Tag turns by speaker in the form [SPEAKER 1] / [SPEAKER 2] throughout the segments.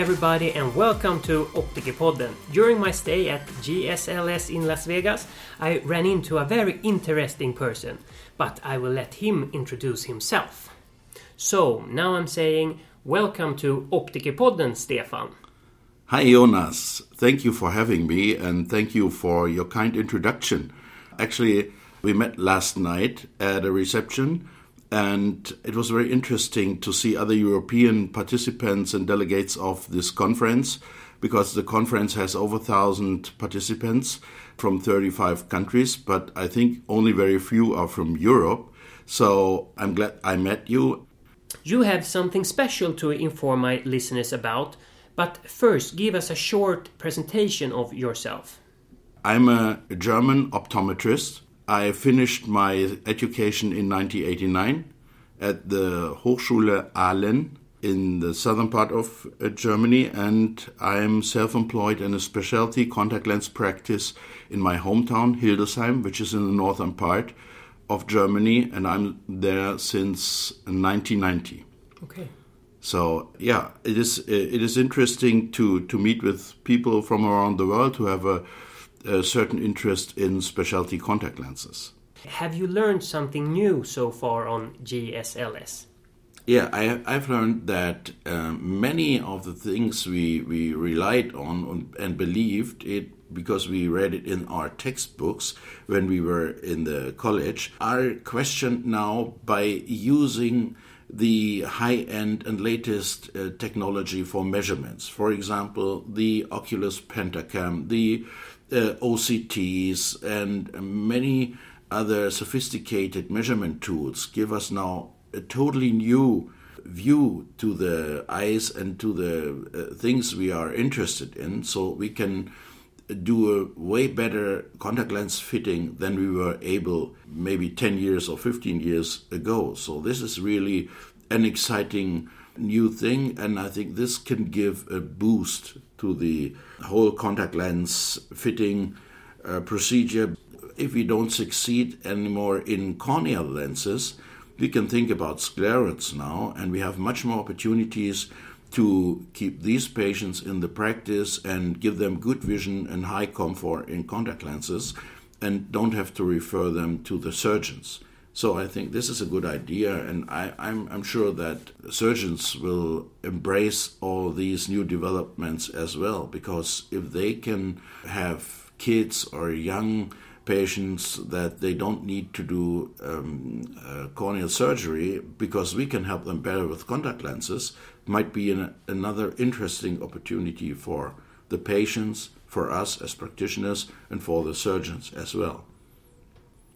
[SPEAKER 1] Everybody, and welcome to Optikerpodden. During my stay at GSLS in Las Vegas, I ran into a very interesting person, but I will let him introduce himself. So, now I'm saying, welcome to Optikerpodden, Stefan.
[SPEAKER 2] Hi, Jonas. Thank you for having me, and thank you for your kind introduction. Actually, we met last night at a reception and it was very interesting to see other European participants and delegates of this conference because the conference has over 1,000 participants from 35 countries, but I think only very few are from Europe. So I'm glad I met you.
[SPEAKER 1] You have something special to inform my listeners about, but first give us a short presentation of yourself.
[SPEAKER 2] I'm a German optometrist I finished my education in 1989 at the Hochschule Aalen in the southern part of uh, Germany, and I'm self employed in a specialty contact lens practice in my hometown, Hildesheim, which is in the northern part of Germany, and I'm there since 1990.
[SPEAKER 1] Okay.
[SPEAKER 2] So yeah, it is it is interesting to to meet with people from around the world who have a a certain interest in specialty contact lenses.
[SPEAKER 1] Have you learned something new so far on GSLS?
[SPEAKER 2] Yeah, I, I've learned that um, many of the things we, we relied on and believed it because we read it in our textbooks when we were in the college are questioned now by using the high end and latest uh, technology for measurements. For example, the Oculus Pentacam, the uh, OCTs, and many other sophisticated measurement tools give us now a totally new view to the eyes and to the uh, things we are interested in. So we can do a way better contact lens fitting than we were able maybe 10 years or 15 years ago. So this is really an exciting new thing and i think this can give a boost to the whole contact lens fitting uh, procedure. If we don't succeed anymore in corneal lenses, we can think about sclerals now, and we have much more opportunities to keep these patients in the practice and give them good vision and high comfort in contact lenses and don't have to refer them to the surgeons. So I think this is a good idea, and I, am sure that surgeons will embrace all these new developments as well, because if they can have kids or young patients that they don't need to do um, uh, corneal surgery because we can help them better with contact lenses, might be an, another interesting opportunity for the patients, for us as practitioners, and for the surgeons as well.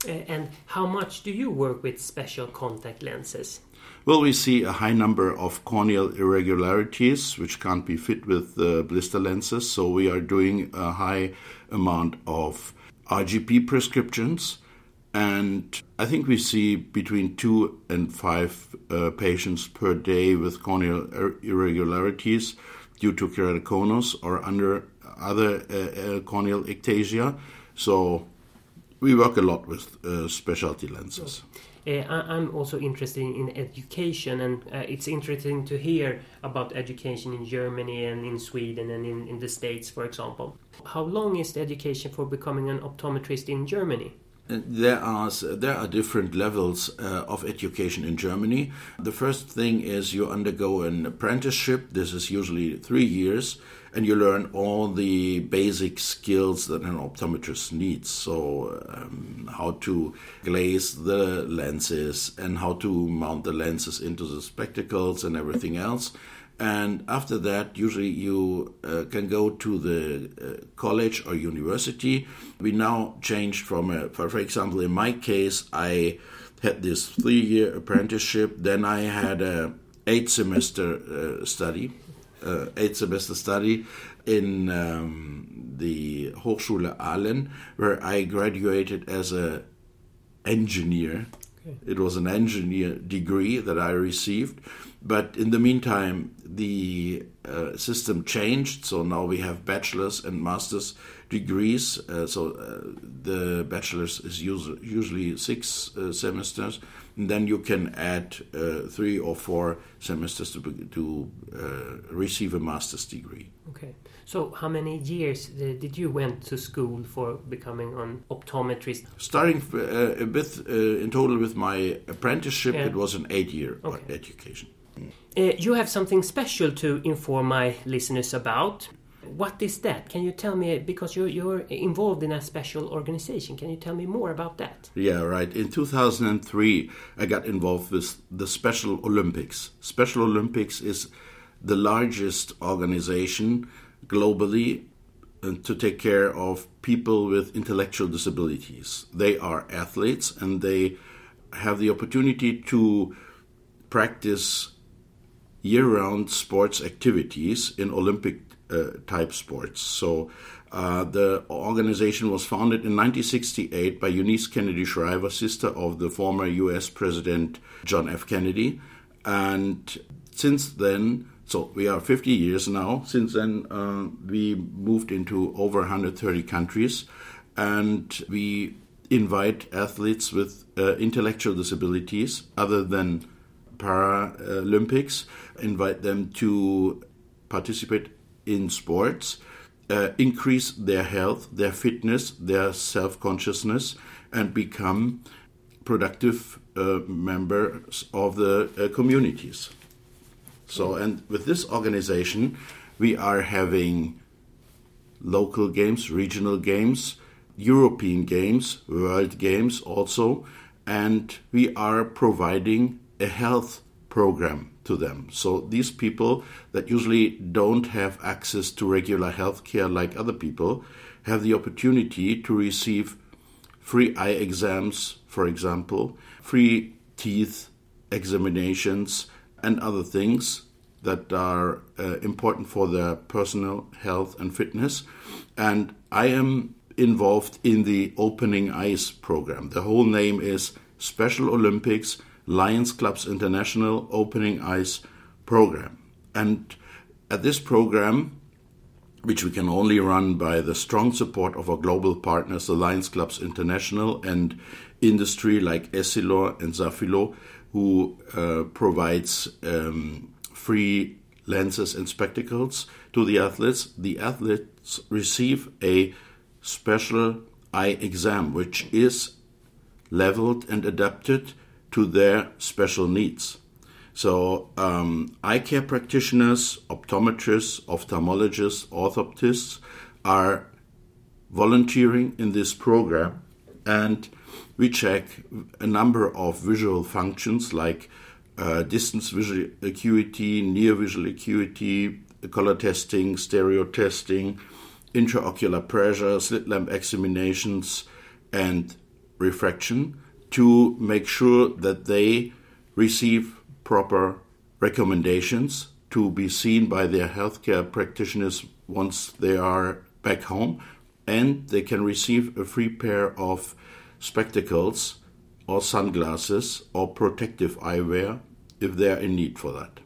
[SPEAKER 1] Uh, and how much do you work with special contact lenses?
[SPEAKER 2] Well, we see a high number of corneal irregularities which can't be fit with the blister lenses, so we are doing a high amount of RGP prescriptions. And I think we see between two and five uh, patients per day with corneal irregularities due to keratoconus or under other uh, uh, corneal ectasia. So we work a lot with uh, specialty lenses.
[SPEAKER 1] Uh, I'm also interested in education, and uh, it's interesting to hear about education in Germany and in Sweden and in, in the States, for example. How long is the education for becoming an optometrist in Germany?
[SPEAKER 2] Uh, there are there are different levels uh, of education in Germany. The first thing is you undergo an apprenticeship. This is usually three years, and you learn all the basic skills that an optometrist needs. So, um, how to glaze the lenses and how to mount the lenses into the spectacles and everything else. And after that, usually you uh, can go to the uh, college or university. We now changed from, a, for, example, in my case, I had this three year apprenticeship, then I had a eight semester uh, study uh, eight semester study in um, the Hochschule Aalen, where I graduated as a engineer. Okay. It was an engineer degree that I received, but in the meantime, the uh, system changed, so now we have bachelor's and master's degrees. Uh, so uh, the bachelor's is usually, usually six uh, semesters, and then you can add uh, three or four semesters to, to uh, receive a master's degree.
[SPEAKER 1] Okay. So, how many years did you went to school for becoming an optometrist?
[SPEAKER 2] Starting uh, with uh, in total with my apprenticeship, yeah. it was an eight-year okay. education.
[SPEAKER 1] Uh, you have something special to inform my listeners about. What is that? Can you tell me? Because you're, you're involved in a special organization. Can you tell me more about that?
[SPEAKER 2] Yeah, right. In 2003, I got involved with the Special Olympics. Special Olympics is the largest organization globally uh, to take care of people with intellectual disabilities. They are athletes and they have the opportunity to practice year round sports activities in Olympic uh, type sports. So uh, the organization was founded in 1968 by Eunice Kennedy Shriver, sister of the former US President John F. Kennedy. And since then, so we are 50 years now. Since then, uh, we moved into over 130 countries, and we invite athletes with uh, intellectual disabilities, other than Paralympics, invite them to participate in sports, uh, increase their health, their fitness, their self consciousness, and become productive uh, members of the uh, communities. So, and with this organization, we are having local games, regional games, European games, world games also, and we are providing a health program to them. So these people that usually don't have access to regular health care like other people have the opportunity to receive free eye exams, for example, free teeth examinations, and other things that are uh, important for their personal health and fitness. And I am involved in the Opening Eyes program. The whole name is Special Olympics Lions Clubs International Opening Eyes program. And at this program, which we can only run by the strong support of our global partners, the Lions Clubs International and industry like Essilor and Safilo, who uh, provides um, free lenses and spectacles to the athletes. The athletes receive a special eye exam, which is leveled and adapted to their special needs. So, um, eye care practitioners, optometrists, ophthalmologists, orthoptists are volunteering in this program and we check a number of visual functions like uh, distance visual acuity, near visual acuity, color testing, stereo testing, intraocular pressure, slit lamp examinations, and refraction to make sure that they receive proper recommendations to be seen by their healthcare practitioners once they are back home, and they can receive a free pair of spectacles or sunglasses or protective eyewear if they are in need for that.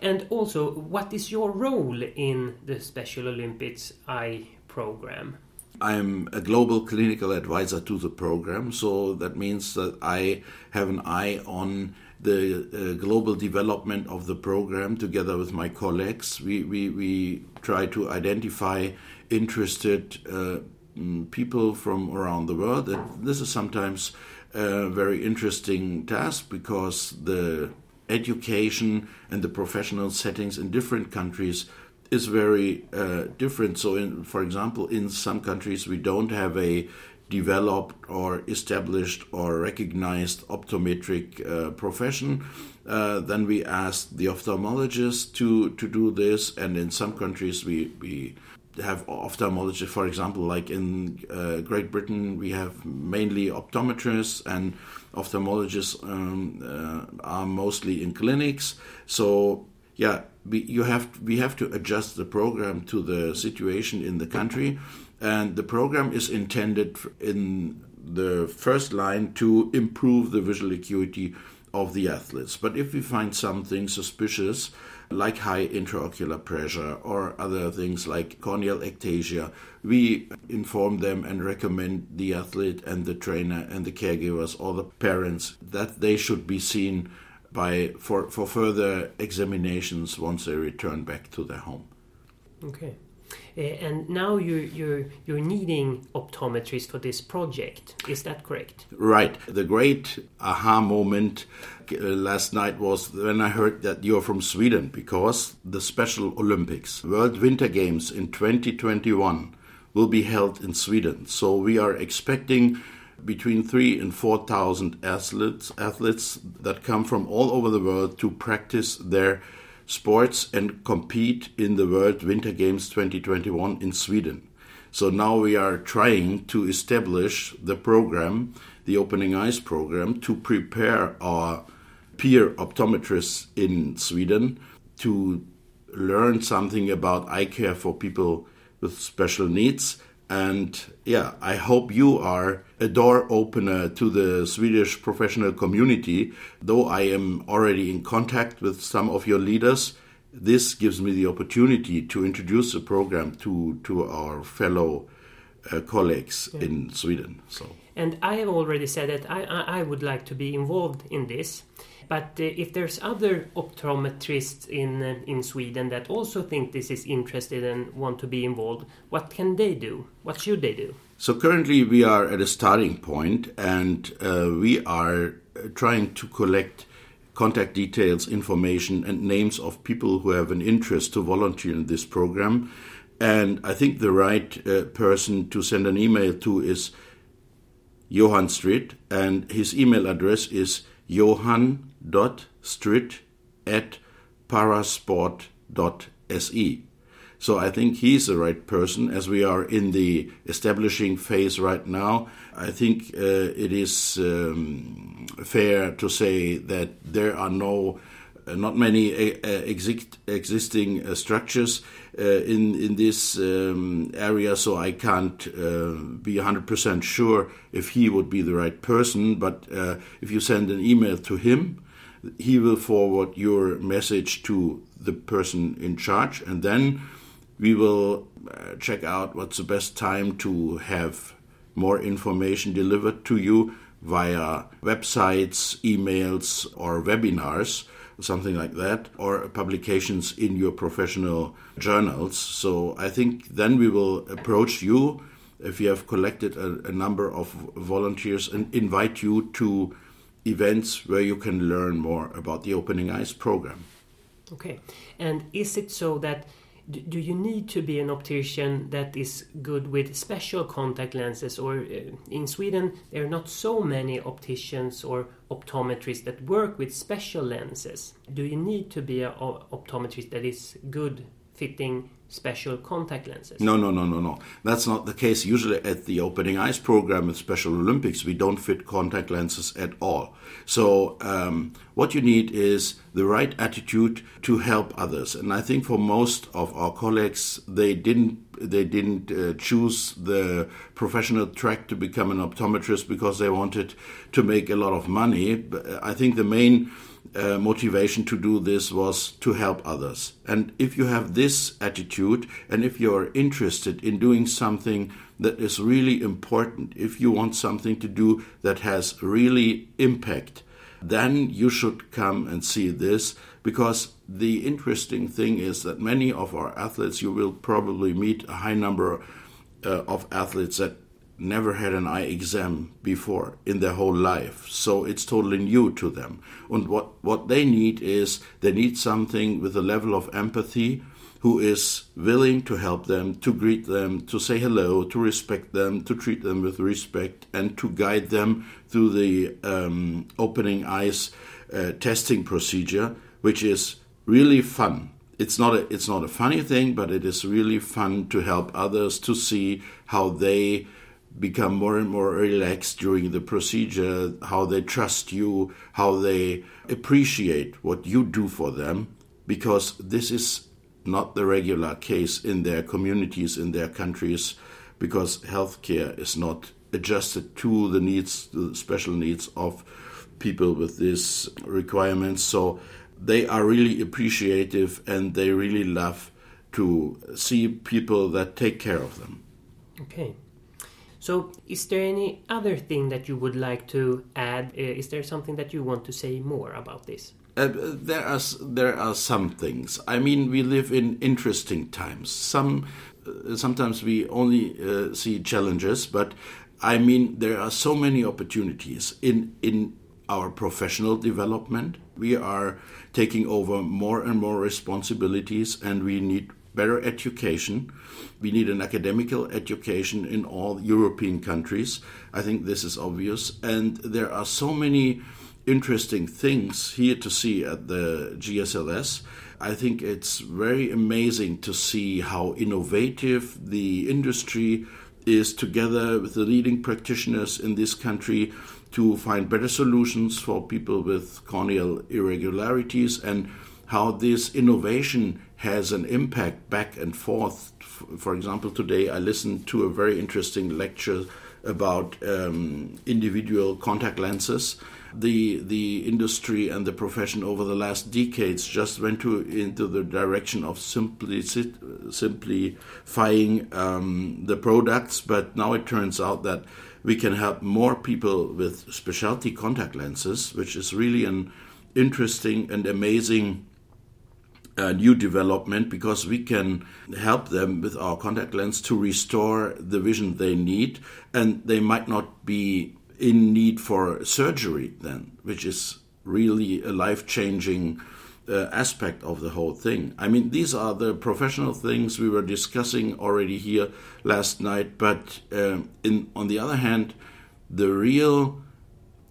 [SPEAKER 1] And also, what is your role in the Special Olympics Eye program?
[SPEAKER 2] I'm a global clinical advisor to the program, so that means that I have an eye on the uh, global development of the program together with my colleagues. We, we, we try to identify interested uh, mm, people from around the world. This is sometimes a very interesting task because the education and the professional settings in different countries is very uh, different. So, in, for example, in some countries we don't have a developed or established or recognized optometric uh, profession. Uh, then we ask the ophthalmologist to, to do this, and in some countries we, we have ophthalmologists, for example, like in uh, Great Britain, we have mainly optometrists, and ophthalmologists um, uh, are mostly in clinics. So, yeah, we, you have we have to adjust the program to the situation in the country, and the program is intended in the first line to improve the visual acuity of the athletes. But if we find something suspicious, like high intraocular pressure or other things like corneal ectasia, we inform them and recommend the athlete and the trainer and the caregivers or the parents that they should be seen by for, for further examinations once they return back to their home.
[SPEAKER 1] Okay. Uh, and now you're, you're, you're needing optometrists for this project. Is that correct?
[SPEAKER 2] Right. The great aha moment uh, last night was when I heard that you're from Sweden because the Special Olympics, World Winter Games in 2021, will be held in Sweden. So we are expecting between three and four thousand athletes athletes that come from all over the world to practice their sports and compete in the World Winter Games 2021 in Sweden. So now we are trying to establish the program, the Opening Eyes program, to prepare our peer optometrists in Sweden to learn something about eye care for people with special needs and yeah, I hope you are a door opener to the Swedish professional community. Though I am already in contact with some of your leaders, this gives me the opportunity to introduce the program to, to our fellow uh, colleagues yeah. in Sweden. So.
[SPEAKER 1] And I have already said that I, I, I would like to be involved in this. But uh, if there's other optometrists in uh, in Sweden that also think this is interested and want to be involved, what can they do? What should they do?
[SPEAKER 2] So currently we are at a starting point, and uh, we are uh, trying to collect contact details, information, and names of people who have an interest to volunteer in this program. And I think the right uh, person to send an email to is Johan Stritt, and his email address is johan.stritt at parasport.se. So I think he's the right person as we are in the establishing phase right now. I think uh, it is um, fair to say that there are no not many uh, uh exist, existing uh, structures uh, in in this um, area, so I can't be 100% sure if he would be the right person. But if you send an email to him, he will forward your message to the person in charge, and then we will check out what's the best time to have more information delivered to you via websites, emails, or webinars something like that, or publications in your professional journals. So I think then we will approach you if you have collected a, a number of volunteers and invite you to events where you can learn more about the Opening Eyes program.
[SPEAKER 1] Okay, and is it so that do you need to be an optician that is good with special contact lenses? Or uh, in sweden there are not so many opticians or optometrists that work with special lenses. Do you need to be an optometrist that is good fitting special contact lenses.
[SPEAKER 2] No, no, no, no, no. That's not the case. Usually at the Opening Eyes program with Special Olympics, we don't fit contact lenses at all. So um, what you need is the right attitude to help others. And I think for most of our colleagues, they didn't they didn't uh, choose the professional track to become an optometrist because they wanted to make a lot of money. I think the main uh, motivation to do this was to help others. And if you have this attitude, and if you're interested in doing something that is really important, if you want something to do that has really impact, then you should come and see this because the interesting thing is that many of our athletes, you will probably meet a high number uh, of athletes that never had an eye exam before in their whole life. So it's totally new to them. And what, what they need is they need something with a level of empathy who is willing to help them, to greet them, to say hello, to respect them, to treat them with respect, and to guide them through the um, opening eyes uh, testing procedure, which is really fun. It's not a it's not a funny thing, but it is really fun to help others to see how they become more and more relaxed during the procedure, how they trust you, how they appreciate what you do for them, because this is not the regular case in their communities, in their countries, because healthcare is not adjusted to the needs, the special needs of people with these requirements. So they are really appreciative and they really love to see people that take care of them.
[SPEAKER 1] Okay. So, is there any other thing that you would like to add? Uh, is there something that you want to say more about this?
[SPEAKER 2] Uh, there are there are some things. I mean, we live in interesting times. Some uh, sometimes we only uh, see challenges, but I mean, there are so many opportunities in in our professional development. We are taking over more and more responsibilities, and we need better education. We need an academical education in all European countries. I think this is obvious. And there are so many interesting things here to see at the GSLS. I think it's very amazing to see how innovative the industry is together with the leading practitioners in this country to find better solutions for people with corneal irregularities and how this innovation has an impact back and forth. For example, today I listened to a very interesting lecture about um, individual contact lenses. The the industry and the profession over the last decades just went to into the direction of simply simplifying um, the products, but now it turns out that we can help more people with specialty contact lenses, which is really an interesting and amazing uh, new development because we can help them with our contact lens to restore the vision they need, and they might not be in need for surgery then, which is really a life changing uh, aspect of the whole thing. I mean, these are the professional things we were discussing already here last night, but um, in, on the other hand, the real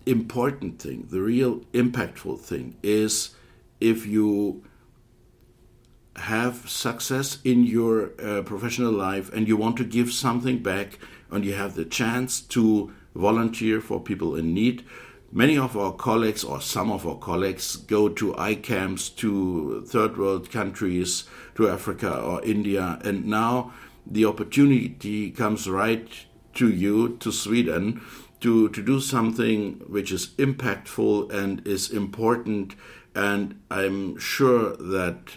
[SPEAKER 2] important thing, the real impactful thing is if you have success in your uh, professional life and you want to give something back and you have the chance to volunteer for people in need Many of our colleagues, or some of our colleagues, go to eye camps to third world countries, to Africa or India, and now the opportunity comes right to you, to Sweden, to, to do something which is impactful and is important. And I'm sure that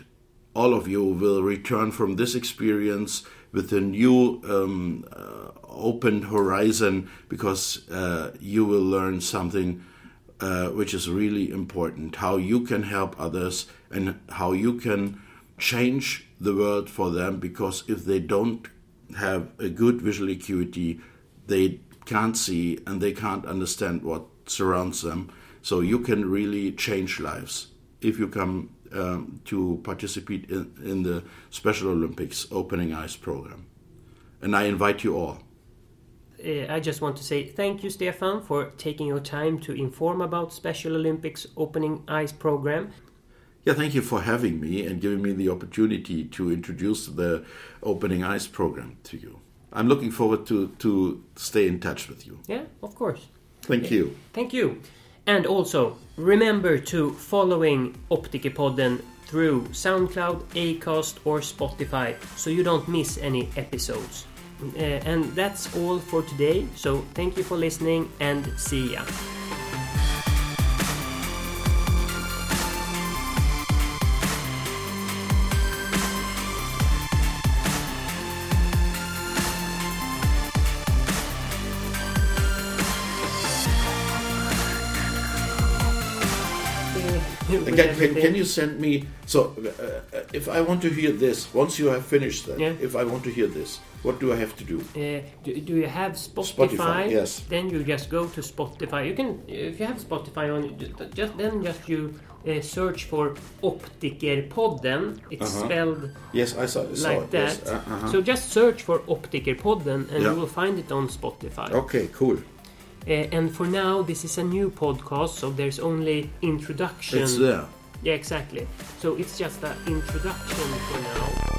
[SPEAKER 2] all of you will return from this experience with a new um, uh, open horizon because uh, you will learn something uh, which is really important. How you can help others and how you can change the world for them because if they don't have a good visual acuity they can't see and they can't understand what surrounds them. So you can really change lives if you come um, to participate in, in the special olympics opening eyes program and i invite you all
[SPEAKER 1] uh, I just want to say thank you, Stefan, for taking your time to inform about Special Olympics Opening Eyes program.
[SPEAKER 2] Yeah, thank you for having me and giving me the opportunity to introduce the Opening Eyes program to you. I'm looking forward to, to stay in touch with you.
[SPEAKER 1] Yeah, of course.
[SPEAKER 2] Thank yeah. you.
[SPEAKER 1] Thank you. And also, remember to following Optikerpodden through SoundCloud, Acast or Spotify so you don't miss any episodes. Uh, and that's all for today. So thank you for listening and see ya.
[SPEAKER 2] Can, can, can, you send me? So, uh, uh, if I want to hear this, once you have finished that, yeah. if I want to hear this, what do I have to do?
[SPEAKER 1] Uh, do, do, you have Spotify?
[SPEAKER 2] Spotify? Yes.
[SPEAKER 1] Then you just go to Spotify. You can, if you have Spotify on, just then just you uh, search for Optikerpodden. It's uh -huh. spelled
[SPEAKER 2] yes, I saw,
[SPEAKER 1] saw like
[SPEAKER 2] it.
[SPEAKER 1] that.
[SPEAKER 2] Yes. Uh -huh.
[SPEAKER 1] So just search for Optikerpodden and yeah. you will find it on Spotify.
[SPEAKER 2] Okay, cool.
[SPEAKER 1] Uh, and for now, this is a new podcast, so there's only introduction.
[SPEAKER 2] It's there.
[SPEAKER 1] Yeah, exactly. So it's just an introduction for now.